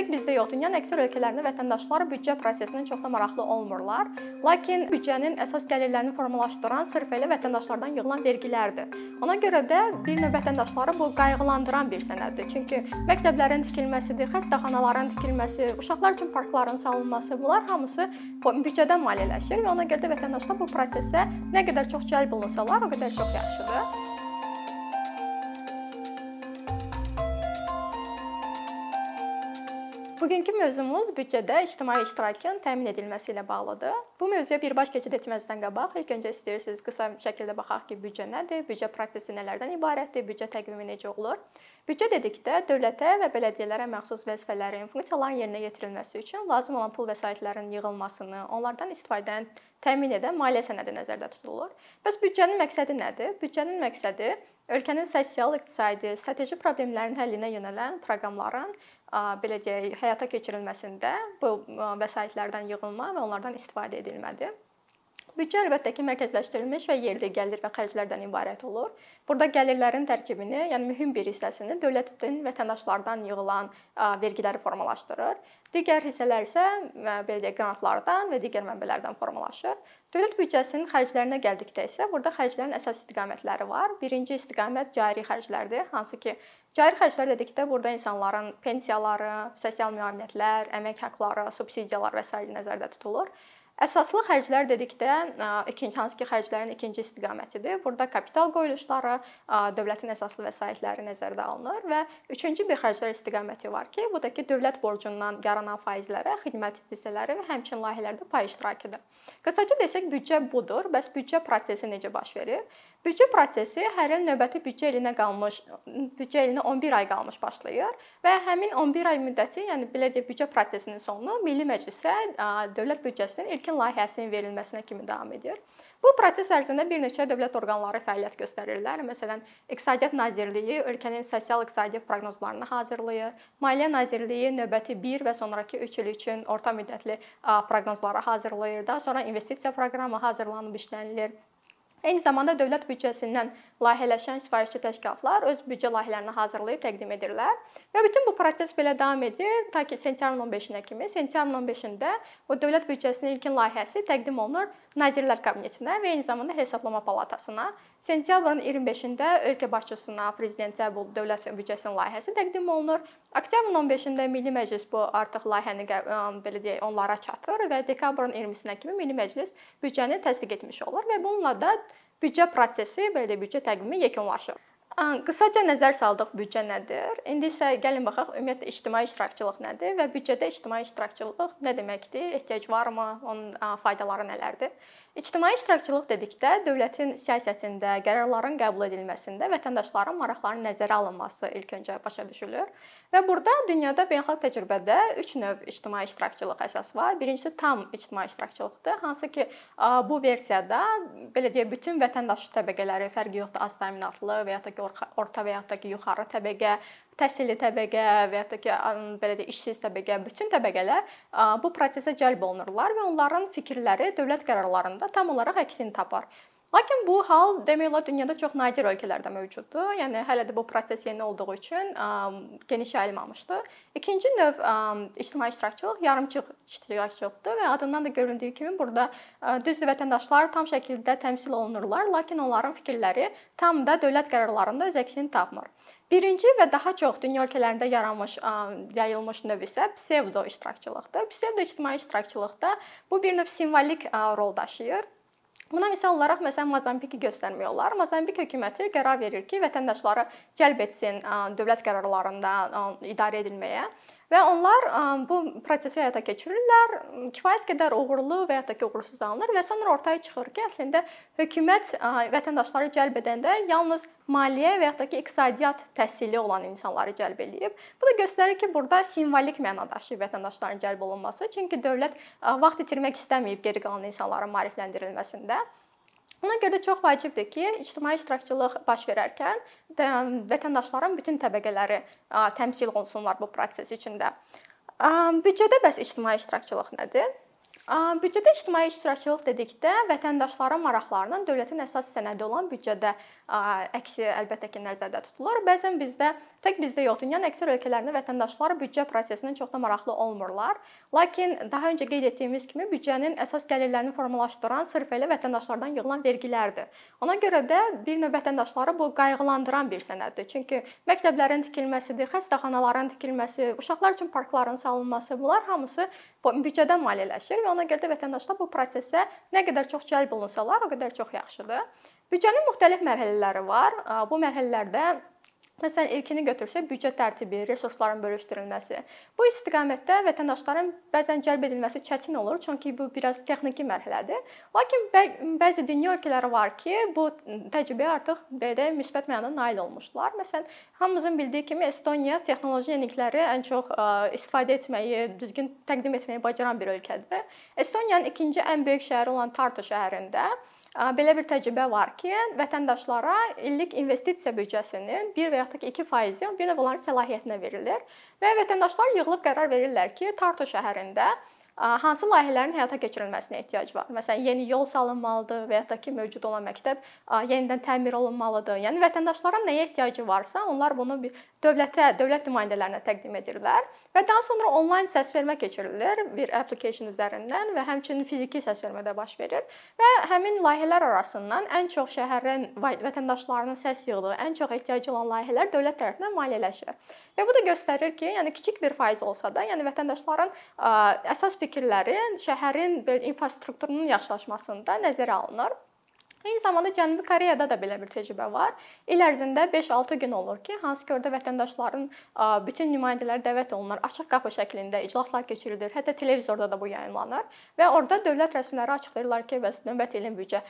Tək bizdə yox, dünyanın əksər ölkələrində vətəndaşlar büdcə prosesinə çox da maraqlı olmurlar. Lakin büdcənin əsas gəlirlərini formalaşdıran sırf elə vətəndaşlardan yığılan vergilərdir. Ona görə də bir növ vətəndaşları bu qayğılandıran bir sənəddir. Çünki məktəblərin tikilməsidir, xəstəxanaların tikilməsi, uşaqlar üçün parkların salınması, bunlar hamısı büdcədən maliyyələşir və ona görə də vətəndaşlar bu prosesə nə qədər çox cəlb olunsalar, o qədər çox yaxşıdır. Bugünkü mövzumuz büdcədə ictimai iştirakın təmin edilməsi ilə bağlıdır. Bu mövzuya birbaş keçid etməzdən qabaq ilk öncə istəyirsiniz qısa şəkildə baxaq ki, büdcə nədir, büdcə prosesi nələrdən ibarətdir, büdcə təqvimi necə olur? Büdcə dedikdə dövlətə və bələdiyyələrə məxsus vəzifələrin, funksiyaların yerinə yetirilməsi üçün lazım olan pul vəsaitlərin yığılmasını, onlardan istifadəni təmin edən maliyyə sənədi nəzərdə tutulur. Bəs büdcənin məqsədi nədir? Büdcənin məqsədi ölkənin sosial-iqtisadi, strateji problemlərin həllinə yönələn proqramların belə deyək, həyata keçirilməsində bu vəsaitlərdən yığılma və onlardan istifadə edilmədir. Büdcə əlbəttə ki, mərkəzləşdirilmiş və yerli gəlir və xərclərdən ibarət olur. Burada gəlirlərin tərkibini, yəni mühüm bir hissəsini dövlətin vətəndaşlardan yığılan vergiləri formalaşdırır. Digər hissələr isə belə deyək, qrantlardan və digər mənbələrdən formalaşır. Dövlət büdcəsinin xərclərinə gəldikdə isə burada xərclərin əsas istiqamətləri var. Birinci istiqamət cari xərclərdir, hansı ki, cari xərclər dedikdə burada insanların pensiyaları, sosial müavinətlər, əmək haqqları, subsidiyalar və s. nəzərdə tutulur. Əsaslı xərclər dedikdə ikinci hansı ki, xərclərin ikinci istiqamətidir. Burada kapital qoyuluşları, dövlətin əsaslı vəsaitləri nəzərdə alınır və üçüncü bir xərclər istiqaməti var ki, bu da ki, dövlət borcundan yaranan faizlərə, xidmət hissələri və həmçinin layihələrdə pay iştirakıdır. Qısaca desək, büdcə budur. Bəs büdcə prosesi necə baş verir? Büdcə prosesi hər il növbəti büdcə ilinə qalmış, büdcə ilinə 11 ay qalmış başlayır və həmin 11 ay müddəti, yəni belə deyək, büdcə prosesinin sonu Milli Məclisə dövlət büdcəsinin ilkin layihəsinin verilməsinə kimi davam edir. Bu proses ərzində bir neçə dövlət orqanları fəaliyyət göstərirlər. Məsələn, İqtisadiyyat Nazirliyi ölkənin sosial-iqtisadi proqnozlarını hazırlayır. Maliyyə Nazirliyi növbəti 1 və sonrakı 3 il üçün orta müddətli proqnozları hazırlayır. Daha sonra investisiya proqramı hazırlanıb işlənilir. Eyni zamanda dövlət büdcəsindən layihələşən sifarişçi təşkilatlar öz büdcə layihələrini hazırlayıb təqdim edirlər və bütün bu proses belə davam edir ta ki sentyabrın 15-nə kimi. Sentyabrın 15-də o dövlət büdcəsinin ilkin layihəsi təqdim olunur Nazirlər Kabinetinə və eyni zamanda Hesablama Palatasına. Sentyabrın 25-də ölkə başçısına, prezidentə bu dövlət büdcəsinin layihəsi təqdim olunur. Oktyabrın 15-də Milli Məclis bu artıq layihəni belə deyək, onlara çatır və dekabrın 20-sinə kimi Milli Məclis büdcəni təsdiq etmiş olur və bununla da büdcə prosesi, belə büdcə təqvimi yekunlaşır. Qısaca nəzər saldıq büdcə nədir? İndi isə gəlin baxaq ümumiyyətlə ictimai iştirakçılıq nədir və büdcədə ictimai iştirakçılıq nə deməkdir? Ehtiyac varmı? Onun faydaları nələrdir? İctimai iştirakçılıq dedikdə dövlətin siyasətində, qərarların qəbul edilməsində vətəndaşların maraqlarının nəzərə alınması ilk öncə başa düşülür. Və burada dünyada beynəlxalq təcrübədə 3 növ ictimai iştirakçılıq əsas var. Birincisi tam ictimai iştirakçılıqdır, hansı ki, bu versiyada belə deyək, bütün vətəndaş təbəqələri fərqi yoxdur, az təminatlı və ya da ki, orta və ya da ki, yuxarı təbəqə, təhsilli təbəqə və da ki, belə deyək, işsiz təbəqə, bütün təbəqələr bu prosesə cəlb olunurlar və onların fikirləri dövlət qərarlarında tam olaraq əksini tapar. Lakin bu hal demək olar dünyada çox nadir ölkələrdə mövcuddur. Yəni hələ də bu proses yeni olduğu üçün ə, geniş yayılmamışdır. İkinci növ ə, ictimai iştirakçılıq yarımçıq iştirakçılıqdır və adından da göründüyü kimi burada ə, düzdür vətəndaşlar tam şəkildə təmsil olunurlar, lakin onların fikirləri tam da dövlət qərarlarında öz əksini tapmır. Birinci və daha çox dünya ölkələrində yaranmış, yayılmış növ isə psevdo iştirakçılıqdır. Psevdo ictimai iştirakçılıqda bu bir növ simvolik rol daşıyır. Buna misal olaraq məsələn Mozambiki göstərmək olar. Mozambik hökuməti qərar verir ki, vətəndaşları cəlb etsin dövlət qərarlarında idarə edilməyə Və onlar bu prosesi həyata keçirirlər. Kifayət qədər uğurlu və ya da ki, uğursuz alınır və sonra ortaya çıxır ki, əslində hökumət vətəndaşları cəlb edəndə yalnız maliyyə və ya da ki, iqtisadiyyat təhsili olan insanları cəlb eləyib. Bu da göstərir ki, burada simvolik məna daşıyır vətəndaşların cəlb olunması. Çünki dövlət vaxt itirmək istəməyib geri qalan insanların maarifləndirilməsində. Ona görə də çox vacibdir ki, ictimai iştirakçılıq baş verərkən vətəndaşların bütün təbəqələri təmsil olunsunlar bu proses içində. Büdcədə bəs ictimai iştirakçılıq nədir? Büdcədə ictimai iştirakçılıq dedikdə vətəndaşların maraqlarının dövlətin əsas sənədi olan büdcədə əksi əlbəttə ki, nəzərdə tutulur. Bəzən bizdə tək bizdə yox, dünyanın əksər ölkələrində vətəndaşlar büdcə prosesindən çox da maraqlı olmurlar. Lakin daha öncə qeyd etdiyimiz kimi büdcənin əsas gəlirlərini formalaşdıran sırf elə vətəndaşlardan yığılan vergilərdir. Ona görə də bir növ vətəndaşları bu qayğılandıran bir sənəddir. Çünki məktəblərin tikilməsidir, xəstəxanaların tikilməsi, uşaqlar üçün parkların salınması, bunlar hamısı büdcədən maliyyələşir və ona görə də vətəndaşlar bu prosesə nə qədər çox cəlb olunsalar, o qədər çox yaxşıdır. Büdcənin müxtəlif mərhələləri var. Bu mərhələlərdə Məsələn, ilkini götürsək, büdcə tərtibi, resursların bölüşdürülməsi. Bu istiqamətdə vətəndaşların bəzən cəlb edilməsi çətin olur, çünki bu biraz texniki mərhələdir. Lakin bəzi dünya ölkələri var ki, bu təcrübəyə artıq belə müsbət mənada nail olmuşlar. Məsələn, hamımızın bildiyi kimi Estoniya texnoloji yenilikləri ən çox istifadə etməyi, düzgün təqdim etməyi bacaran bir ölkədir. Estoniyanın ikinci ən böyük şəhəri olan Tartu şəhərində Belə bir təcrübə var ki, vətəndaşlara illik investisiya büdcəsinin 1 və yaxud da 2% bir növ onların səlahiyyətinə verilir və vətəndaşlar yığılıb qərar verirlər ki, Tartu şəhərində hansı layihələrin həyata keçirilməsinə ehtiyac var? Məsələn, yeni yol salınmalıdır və ya da ki, mövcud olan məktəb yenidən təmir olunmalıdır. Yəni vətəndaşların nəyə ehtiyacı varsa, onlar bunu bir dövlətə, dövlət nümayəndələrinə təqdim edirlər və daha sonra onlayn səsvermə keçirilir bir application üzərindən və həmçinin fiziki səsvermə də baş verir və həmin layihələr arasından ən çox şəhərin vətəndaşlarının səs yığdığı, ən çox ehtiyacı olan layihələr dövlət tərəfindən maliyyələşir. Və bu da göstərir ki, yəni kiçik bir faiz olsa da, yəni vətəndaşların əsas fikirləri şəhərin belə infrastrukturunun yaxşılaşmasında nəzərə alınır. Eyni zamanda Cənubi Koreyada da belə bir təcrübə var. İl ərzində 5-6 gün olur ki, hansı ki orada vətəndaşların bütün nümayəndələri dəvət olunur, açıq qapı şəklində iclaslar keçirilir. Hətta televizorda da bu yayımlanır və orada dövlət rəsmiləri açıqlayırlar ki, bəs növbəti ilin büdcə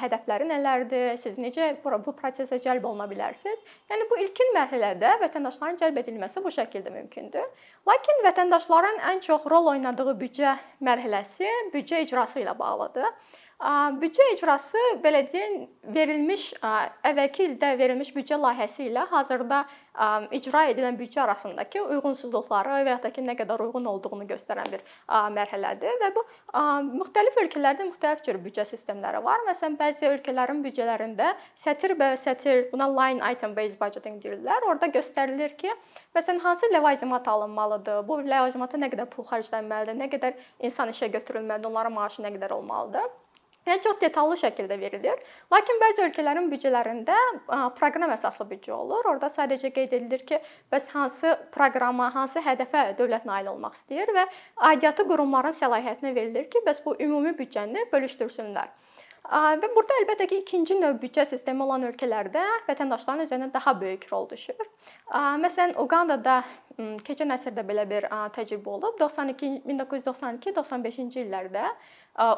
hədəfləri nələrdir, siz necə bu prosesə cəlb oluna bilərsiniz. Yəni bu ilkin mərhələdə vətəndaşların cəlb edilməsi bu şəkildə mümkündür. Lakin vətəndaşların ən çox rol oynadığı büdcə mərhələsi büdcə icrası ilə bağlıdır. Büdcə icrası belə deyək, verilmiş əvvəlki ildə verilmiş büdcə layihəsi ilə hazırda icra edilən büdcə arasındakı uyğunsuzluqları və ya da ki, nə qədər uyğun olduğunu göstərən bir mərhələdir və bu müxtəlif ölkələrdə müxtəlif cür büdcə sistemləri var. Məsələn, bəzi ölkələrin büdcələrində sətir və sətir, buna line item based budgeting deyirlər. Orada göstərilir ki, məsələn, hansı ləvazimat alınmalıdır, bu ləvazimata nə qədər pul xərclənməlidir, nə qədər insan işə götürülməlidir, onların maaşı nə qədər olmalıdır. Yəni çox detallı şəkildə verilir. Lakin bəzi ölkələrin büdcələrində proqram əsaslı büdcə olur. Orada sadəcə qeyd edilir ki, bəs hansı proqrama, hansı hədəfə dövlət nail olmaq istəyir və aidiyyatı qurumların səlahiyyətinə verilir ki, bəs bu ümumi büdcəni bölüşdürsünlər. Və burada əlbəttə ki, ikinci növ büdcə sistemi olan ölkələrdə vətəndaşların üzərinə daha böyük rol düşür. Məsələn, Uqandada keçən əsrdə belə bir təcrübə olub. 92 1992-95-ci illərdə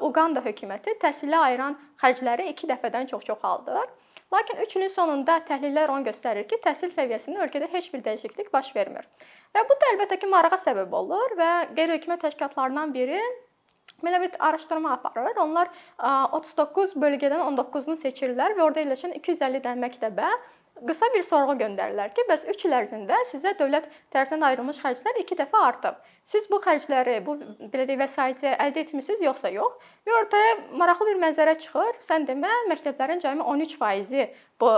Uqanda hökuməti təhsilə ayıran xərcləri 2 dəfədən çox çoxaldır. Lakin 3 ilin sonunda təhlillər onu göstərir ki, təhsil səviyyəsində ölkədə heç bir dəyişiklik baş vermir. Və bu da əlbəttə ki, marağa səbəb olur və qeyri-hökumət təşkilatlarından biri belə bir araşdırma aparır. Onlar 39 bölgədən 19-unu seçirlər və orada yerləşən 250 dən məktəbə qısa bir sorğu göndərirlər ki, bəs 3 il ərzində sizə dövlət tərəfindən ayrılmış xərclər 2 dəfə artıb. Siz bu xərcləri, bu belə deyək, vəsaiti əldə etmisiniz yoxsa yox? Və ortaya maraqlı bir mənzərə çıxır. Sən demə, məktəblərin cəmi 13% bu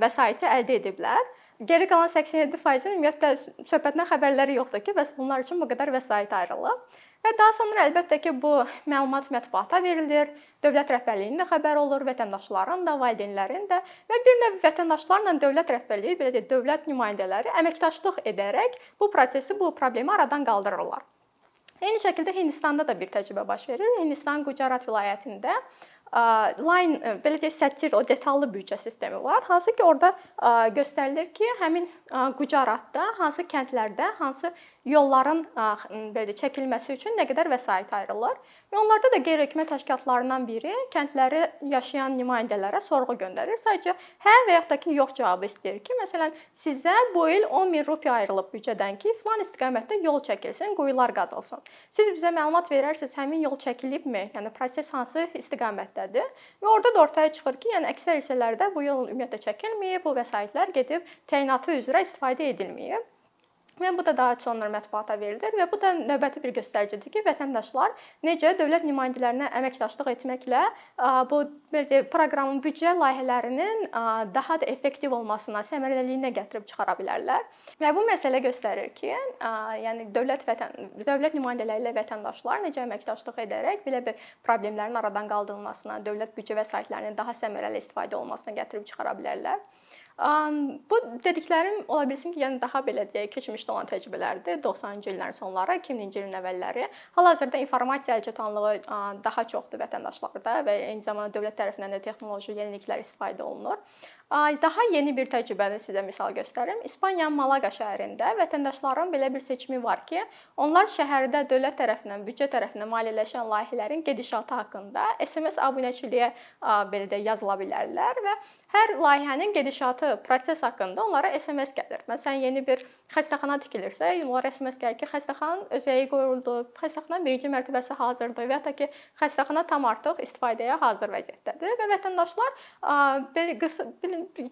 vəsaiti əldə ediblər. Geri qalan 87% ümumiyyətlə söhbətdən xəbərləri yoxdur ki, bəs bunlar üçün bu qədər vəsait ayrılıb. Və daha sonra əlbəttə ki, bu məlumat mətbuata verilir, dövlət rəhbərliyinin də xəbər olur, vətəndaşların da, valideynlərin də və bir növ vətəndaşlarla dövlət rəhbərliyi, belə deyək, dövlət nümayəndələri əməkdaşlıq edərək bu prosesi, bu problemi aradan qaldırırlar. Eyni şəkildə Hindistanda da bir təcrübə baş verir. Hindistan Gujarat vilayətində line belə deyək sətir o detallı büdcə sistemi var. Hansı ki, orada göstərilir ki, həmin Gujaratda hansı kəndlərdə hansı yolların belə çəkilməsi üçün nə qədər vəsait ayrılır. Və onlarda da qeyri-hökumət təşkilatlarından biri kəndləri yaşayan nümayəndələrə sorğu göndərir. Sadəcə hə və yaxud da ki, yox cavabı istəyir ki, məsələn, sizə bu il 10 min rupiya ayrılıb büdcədən ki, filan istiqamətdə yol çəkilsin, quyular qazılsın. Siz bizə məlumat verərsiniz, həmin yol çəkilibmi? Yəni proses hansı istiqamətdədir? Və orada da ortaya çıxır ki, yəni əksər hissələrdə bu yol ümumiyyətlə çəkilməyib, bu vəsaitlər gedib təyinatı üzrə istifadə edilməyib. Və bu da daha sonra mətbuata verilir və bu da növbəti bir göstəricidir ki, vətəndaşlar necə dövlət nümayəndələrinə əməkdaşlıq etməklə bu belə proqramın büdcə layihələrinin daha da effektiv olmasına, səmərəliliyinə gətirib çıxara bilərlər. Və bu məsələ göstərir ki, yəni dövlət vətən dövlət nümayəndələri ilə vətəndaşlar necə əməkdaşlıq edərək belə bir problemlərin aradan qaldırılmasına, dövlət büdcə vəsaitlərinin daha səmərəli istifadə olunmasına gətirib çıxara bilərlər. Bu dediklərim ola bilsin ki, yəni daha belə deyək, keçmişdə olan təcrübələrdir. 90-cı illərin sonları, 2000-ci ilin əvvəlləri. Hal-hazırda informasiya əlçatanlığı daha çoxdur vətəndaşlarda və eyni zamanda dövlət tərəfindən də texnoloji yeniliklər istifadə olunur. Daha yeni bir təcrübəni sizə misal göstərim. İspaniyanın Malaqa şəhərində vətəndaşların belə bir seçimi var ki, onlar şəhərdə dövlət tərəfindən, büdcə tərəfindən maliyyələşən layihələrin gedişatı haqqında SMS abunəçiliyə belə də yazıla bilərlər və hər layihənin gedişatı, proses haqqında onlara SMS gəlir. Məsələn, yeni bir xəstəxana tikilirsə, onlara SMS gəlir ki, xəstəxananın özəyi qoyuldu, xəstəxananın birinci mərtəbəsi hazırdır və ya da ki, xəstəxana tam artıq istifadəyə hazır vəziyyətdədir və vətəndaşlar belə qısa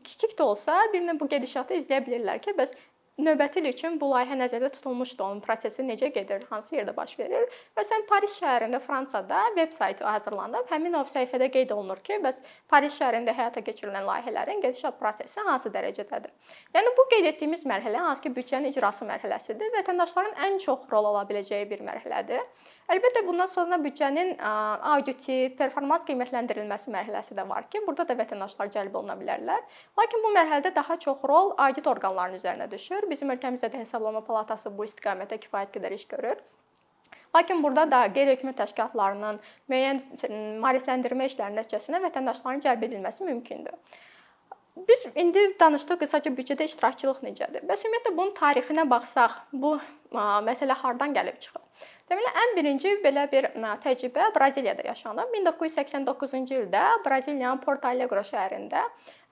kiçik də olsa, birinə bu gedişatı izləyə bilirlər ki, bəs növbəti il üçün bu layihə nəzərdə tutulmuşdu, onun prosesi necə gedir, hansı yerdə baş verir. Məsələn, Paris şəhərində, Fransada veb saytı hazırlanıb, həmin o səhifədə qeyd olunur ki, bəs Paris şəhərində həyata keçirilən layihələrin gedişat prosesi hansı dərəcədədir. Yəni bu qeyd etdiyimiz mərhələ hansı ki, büdcənin icrası mərhələsidir, vətəndaşların ən çox rol ala biləcəyi bir mərhələdir. Əlbəttə bundan sonra büdcənin auditi, performans qiymətləndirilməsi mərhələsi də var ki, burada da vətəndaşlar cəlb oluna bilərlər. Lakin bu mərhələdə daha çox rol audit orqanlarının üzərinə düşür. Bizim ölkəmizdə də Hesablama Palatası bu istiqamətdə kifayət qədər iş görür. Lakin burada da qeyri-hökumət təşkilatlarının müəyyən maarifləndirmə işlərinin nəticəsində vətəndaşların cəlb edilməsi mümkündür. Biz indi danışdıq qısaca büdcədə iştirakçılıq necədir? Bəs ümumiyyətlə bunun tarixinə baxsaq, bu məsələ hardan gəlib çıxır? Deməli, ən birinci belə bir təcrübə Braziliyada yaşanıb. 1989-cu ildə Braziliyanın Porto Alegre şəhərində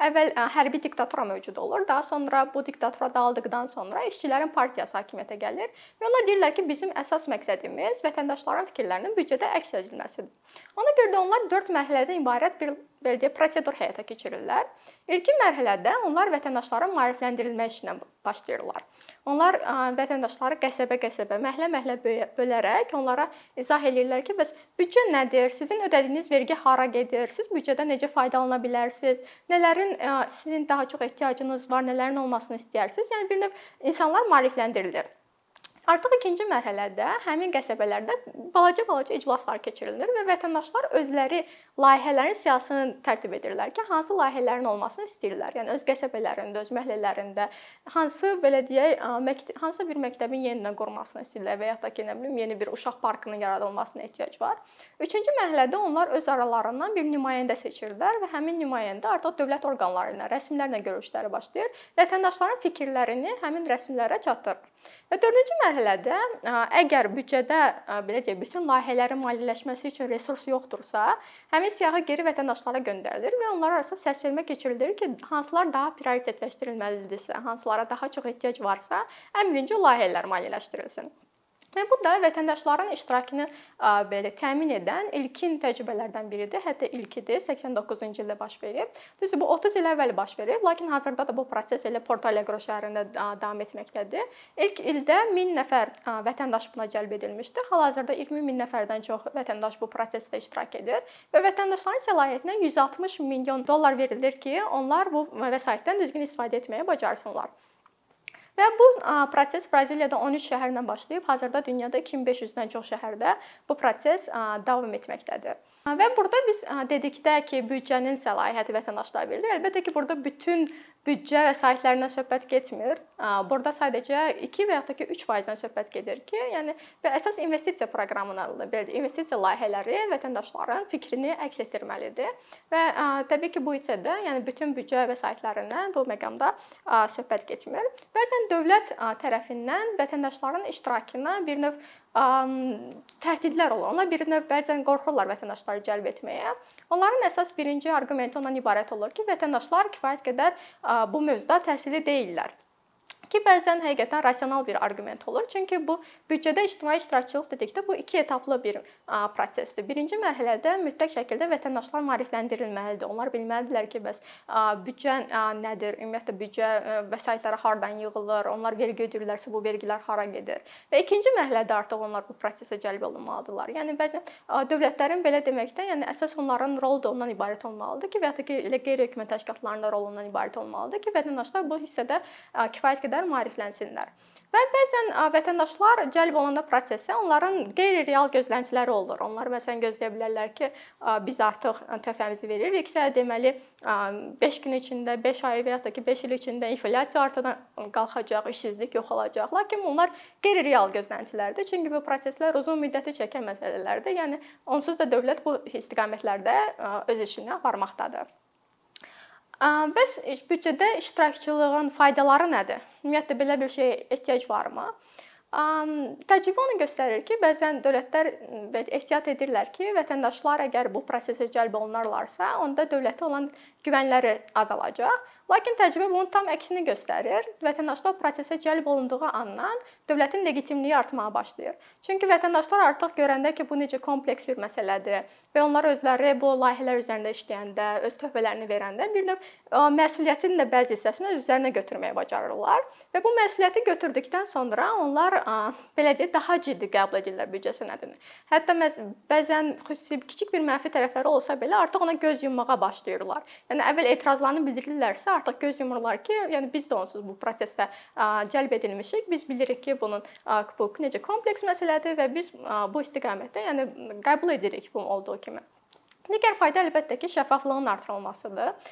əvvəl hərbi diktatura mövcud olur. Daha sonra bu diktatura dağıldıqdan sonra işçilərin partiyası hakimiyyətə gəlir və onlar deyirlər ki, bizim əsas məqsədimiz vətəndaşların fikirlərinin büdcədə əks edilməsidir. Ona görə də onlar 4 mərhələdən ibarət bir belə deyək, prosedur həyata keçirirlər. İlkin mərhələdə onlar vətəndaşların maarifləndirilmə işinə başlayırlar. Onlar vətəndaşları qəsəbə-qəsəbə, məhəllə-məhəllə bölərək onlara izah eləyirlər ki, bəs büdcə nədir? Sizin ödədiyiniz vergi hara gedir? Siz büdcədən necə faydalana bilərsiniz? Nələrin sizin daha çox ehtiyacınız var, nələrin olmasını istəyirsiniz? Yəni bir növ insanlar maarifləndirilir. Artıq ikinci mərhələdə həmin qəsəbələrdə balaca-balaca iclaslar keçirilir və vətəndaşlar özləri layihələrin siyahısını tərtib edirlər ki, hansı layihələrin olmasını istəyirlər. Yəni öz qəsəbələrində, öz məhəllələrində hansı belə deyək, hansı bir məktəbin yenidən qurulmasını istəyirlər və ya da ki, nə bilim, yeni bir uşaq parkının yaradılmasına ehtiyac var. Üçüncü mərhələdə onlar öz aralarından bir nümayəndə seçirlər və həmin nümayəndə artıq dövlət orqanları ilə, rəsmilərlə görüşləri başlayır. Vətəndaşların fikirlərini həmin rəsmilərə çatdırır. Və dördüncü mərhələdə əgər büdcədə belə deyək, bütün layihələrin maliyyələşməsi üçün resurs yoxdursa, həmin siyahı geri vətəndaşlara göndərilir və onlar arasında səsvermə keçirilir ki, hansılar daha prioritetləşdirilməlidirsə, hansılara daha çox ehtiyac varsa, ən birinci layihələr maliyyələşdirilsin. Və bu da vətəndaşların iştirakını belə təmin edən ilkin təcrübələrdən biridir. Hətta ilkidir. 89-cu ildə baş verib. Düzdür, bu 30 il əvvəl baş verib, lakin hazırda da bu proses elə Porto Alegre şəhərində davam etməkdədir. İlk ildə 1000 nəfər vətəndaş buna cəlb edilmişdi. Hal-hazırda 20 min nəfərdən çox vətəndaş bu prosesdə iştirak edir və vətəndaşların səlahiyyətinə 160 milyon dollar verilir ki, onlar bu vəsaitdən düzgün istifadə etməyə bacarsınlar. Və bu proses Braziliyada 13 şəhərlə başlayıb, hazırda dünyada 2500-dən çox şəhərdə bu proses davam etməkdədir. Və burada dedikdə ki, büdcənin səlahiyyəti vətəndaşlara verilir. Əlbəttə ki, burada bütün büdcə vəsaitlərindən söhbət getmir. Burada sadəcə 2 və ya da ki 3%-dən söhbət gedir ki, yəni və əsas investisiya proqramının belə investisiya layihələri vətəndaşların fikrini əks etdirməlidir. Və təbii ki, bu isə də, yəni bütün büdcə vəsaitlərindən bu məqamda söhbət getmir. Bəzən dövlət tərəfindən vətəndaşların iştirakına bir növ təhdidlər olur. Onlar bir növ bəzən qorxurlar vətəndaşları cəlb etməyə. Onların əsas birinci arqumenti ondan ibarət olur ki, vətəndaşlar kifayət qədər bu mövzuda təhsilli deyillər. Ki bəzən həqiqətən rasional bir arqument olur. Çünki bu büdcədə ictimai iştirakçılıq dedikdə bu iki etaplı bir prosesdir. Birinci mərhələdə mütləq şəkildə vətəndaşlar maarifləndirilməlidir. Onlar bilməlidirlər ki, bəs büdcə nədir? Ümumiyyətlə büdcə vəsaitləri hardan yığılır? Onlar vergi ödəyirlərsə bu vergilər hara gedir? Və ikinci mərhələdə artıq onlar bu prosesə cəlb olunmalıdırlar. Yəni bəzən dövlətlərin belə deməkdə, yəni əsas onların rolu da ondan ibarət olmalıdır ki, və ya da ki, qeyri-hökumət təşkilatlarının da rolundan ibarət olmalıdır ki, vətəndaşlar bu hissədə kifayət qədər qədər maariflənsinlər. Və bəzən vətəndaşlar cəlb olunanda prosesə onların qeyri-real gözləntilər olur. Onlar məsələn gözləyə bilərlər ki, biz artıq töhfəmizi veririksə, deməli 5 gün içində, 5 ay və ya da ki 5 il içində inflyasiya ortadan qalxacaq, işsizlik yox olacaq. Lakin bunlar qeyri-real gözləntilərdir. Çünki bu proseslər uzun müddəti çəkən məsələlərdir. Yəni onsuz da dövlət bu istiqamətlərdə öz işini aparmaqdadır. Bəs büdcədə iştirakçılığın faydaları nədir? Ümumiyyətlə belə bir şeyə ehtiyac varmı? Təcrübə onu göstərir ki, bəzən dövlətlər ehtiyat edirlər ki, vətəndaşlar əgər bu prosesə cəlb olunarlarsa, onda dövlətə olan güvənləri azalacaq. Lakin təcrübə bunun tam əksini göstərir. Vətəndaşlar prosesə cəlb olunduğu andan dövlətin legitimliyi artmağa başlayır. Çünki vətəndaşlar artıq görəndə ki, bu necə kompleks bir məsələdir və onlar özləri bu layihələr üzərində işləyəndə, öz töhfələrini verəndə bir növ məsuliyyətin də bəzi hissəsini öz üzərinə götürməyə bacarırlar və bu məsuliyyəti götürdükdən sonra onlar belə deyək, daha ciddi qəbul edirlər büdcə sənədini. Hətta bəzən xüsusi kiçik bir mənfi tərəfləri olsa belə artıq ona göz yummağa başlayırlar. Yəni əvvəl etirazlarını bildirirlərsə, artıq göz yumurlar ki, yəni biz də onsuz bu prosesdə cəlb edilmişik. Biz bilirik ki, bunun bu necə kompleks məsələdir və biz bu istiqamətdə yəni qəbul edirik bu olduğu kimi. Digər fayda əlbəttə ki, şəffaflığın artırılmasıdır.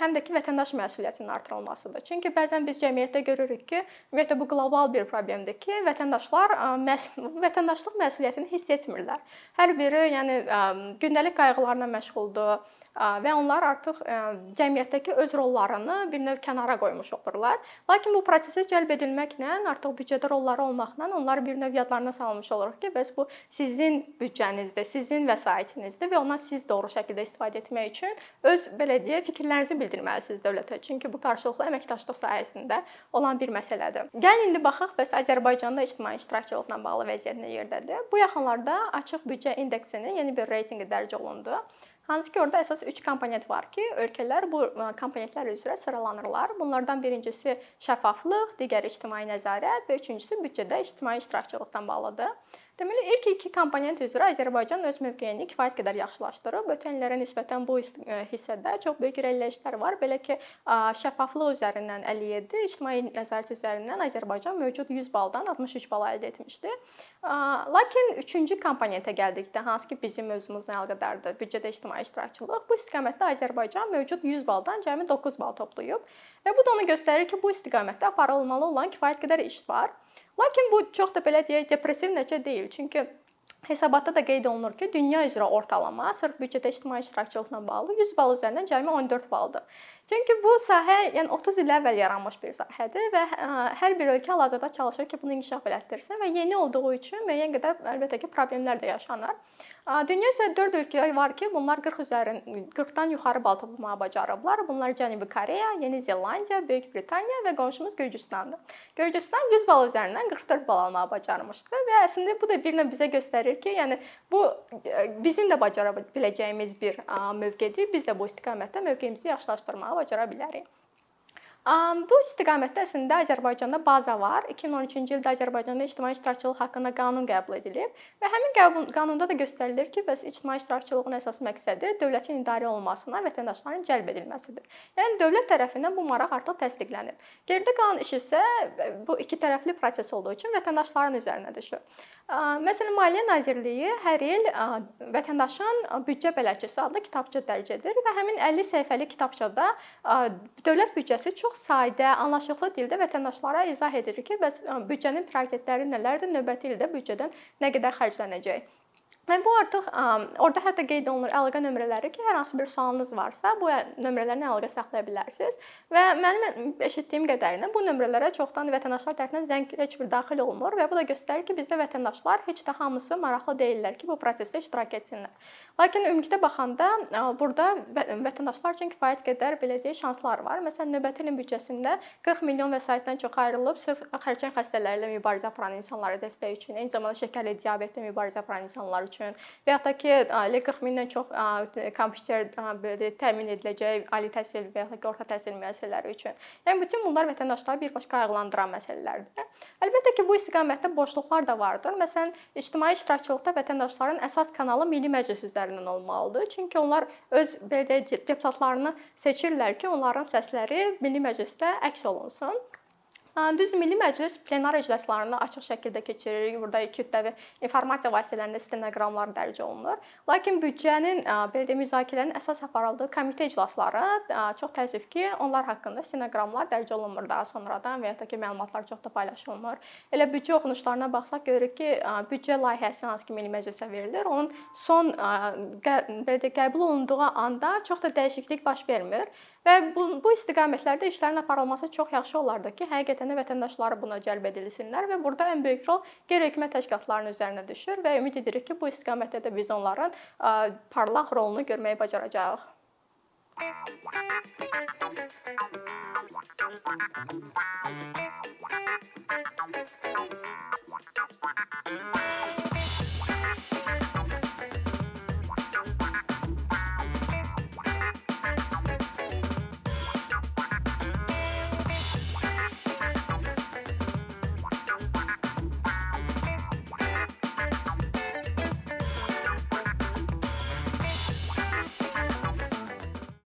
Həm də ki, vətəndaş məsuliyyətinin artırılmasıdır. Çünki bəzən biz cəmiyyətdə görürük ki, ümumiyyətlə bu qlobal bir problemdir ki, vətəndaşlar məs vətəndaşlıq məsuliyyətini hiss etmirlər. Hər biri, yəni gündəlik qayğılarla məşğuldur və onlar artıq cəmiyyətdəki öz rollarını bir növ kənara qoymuş olurlar. Lakin bu prosesə cəlb edilməklə, artıq büdcədə rolları olmaqla onlar bir növ yadlarına salmış oluruq ki, bəs bu sizin büdcənizdir, sizin vəsaitinizdir və ondan siz doğru şəkildə istifadə etmək üçün öz belə deyə fikirlərinizi bildirməlisiniz dövlətə. Çünki bu qarşılıqlı əməkdaşlıq sahəsində olan bir məsələdir. Gəlin indi baxaq bəs Azərbaycanda ictimai iştirakçılıqla bağlı vəziyyət nə yerdədir? Bu yaxınlarda açıq büdcə indeksinin yeni bir reytinqi dərc olundu. Hansı ki, orada əsas 3 komponent var ki, ölkələr bu komponentlər üzrə sıralanırlar. Bunlardan birincisi şəffaflıq, digəri ictimai nəzarət və üçüncüsü büdcədə ictimai iştirakçılıqdan bağlıdır. Deməli, ilk iki komponent üzrə Azərbaycan öz mövqeyini kifayət qədər yaxşılaşdırıb. Ötən illərə nisbətən bu e, hissədə çox böyük irəliləyişlər var. Belə ki, şəffaflıq üzərindən 57, ictimai nəzarət üzərindən Azərbaycan mövcud 100 baldan 63 bal əldə etmişdi. Lakin üçüncü komponentə gəldikdə, hansı ki, bizim mövzumuzla əlaqədardır, büdcədə ictimai iştirakçılıq, bu istiqamətdə Azərbaycan mövcud 100 baldan cəmi 9 bal toplayıb. Və bu da onu göstərir ki, bu istiqamətdə aparılmalı olan kifayət qədər iş var. Lakin bu çox da belə deyək depressiv nəticə deyil. Çünki Hesabatda da qeyd olunur ki, dünya üzrə ortalama sırf büdcədə ictimai iştirakçılıqla bağlı 100 bal üzərindən cəmi 14 baldır. Çünki bu sahə, yəni 30 il əvvəl yaranmış bir sahədir və hər bir ölkə hal-hazırda çalışır ki, bunu inkişaf elətdirsin və yeni olduğu üçün müəyyən qədər əlbəttə ki, problemlər də yaşanır. Dünya üzrə 4 ölkə var ki, bunlar 40 üzərin 40-dan yuxarı bal toplamağı bacarıblar. Bunlar Cənubi Koreya, Yeni Zelandiya, Böyük Britaniya və qonşumuz Gürcüstandır. Gürcüstan 100 bal üzərindən 44 bal almağı bacarmışdı və əslində bu da bir növ bizə göstərir ki, yəni bu bizim də bacara biləcəyimiz bir mövqedir. Biz də bu istiqamətdə mövqeyimizi yaxşılaşdırmağı bacara bilərik. Bu istiqamətdə əslində Azərbaycanda baza var. 2013-cü ildə Azərbaycanda ictimai iştirakçılıq haqqında qanun qəbul edilib və həmin qanunda da göstərilir ki, bəs ictimai iştirakçılığın əsas məqsədi dövlətin idarə olunmasına vətəndaşların cəlb edilməsidir. Yəni dövlət tərəfindən bu maraq artıq təsdiqlənib. Geridə qalan iş isə bu iki tərəfli proses olduğu üçün vətəndaşların üzərinə düşür. Məsələn, Maliyyə Nazirliyi hər il vətəndaşın büdcə bələdçisi adlı kitabça dərc edir və həmin 50 səhifəli kitabçada dövlət büdcəsi çox çox sadə, anlaşılıqlı dildə vətəndaşlara izah edirik ki, bəs büdcənin prioritetləri nələrdir, növbəti ildə büdcədən nə qədər xərclənəcək. Və bu artıq ə, orada hətta qeyd olunur əlaqə nömrələri ki, hər hansı bir sualınız varsa, bu nömrələrlə əlaqə saxlaya bilərsiniz. Və mənim eşitdiyim qədərilə bu nömrələrə çoxdan vətəndaşlar tərəfindən zəng heç bir daxil olmur və bu da göstərir ki, bizdə vətəndaşlar heç də hamısı maraqlı deyillər ki, bu prosesdə iştirak etsinlər. Lakin ümumilikdə baxanda ə, burada vətəndaşlar üçün kifayət qədər belə deyək şanslar var. Məsələn, növbəti ilin büdcəsində 40 milyon vəsaitdən çox ayrılıb sırf xərçəng xəstələri ilə mübarizə aparan insanlara dəstək üçün, eyni zamanda şəkərli diabetlə mübarizə aparan insanlar üçün və ya da ki, elə 40 mindən çox kompüter belə təmin ediləcək ali təhsil və ya da ki, orta təhsil müəssisələri üçün. Yəni bütün bunlar vətəndaşları birbaşa qayğılandıran məsələlərdir. Əlbəttə ki, bu istiqamətdə boşluqlar da vardır. Məsələn, ictimai iştirakçılıqda vətəndaşların əsas kanalı Milli Məclis üzərindən olmalıdır. Çünki onlar öz belə deputatlarını seçirlər ki, onların səsləri Milli Məclisdə əks olunsun. Düz Milli Məclis plenar iclaslarını açıq şəkildə keçirir. Burada kütləvi informasiya vasitələrində stenoqramlar dərc olunur. Lakin büdcənin belə də müzakirənin əsas aparıldığı komitə iclasları çox təəssüf ki, onlar haqqında stenoqramlar dərc olunmur daha sonradan və ya da ki, məlumatlar çox da paylaşılmır. Elə büdcə oxunuşlarına baxsaq görürük ki, büdcə layihəsi hansı ki, Milli Məclisə verilir, onun son belə də qəbul olunduğu anda çox da dəyişiklik baş vermir Və bu, bu istiqamətlərdə işlərin aparılması çox yaxşı olardı ki, həqiqətən də vətəndaşları buna cəlb edilsinlər və burada ən böyük rol qeyri-hökumət təşkilatlarının üzərinə düşür və ümid edirik ki, bu istiqamətdə də biz onların parlaq rolunu görməyi bacaracağıq. Thank you.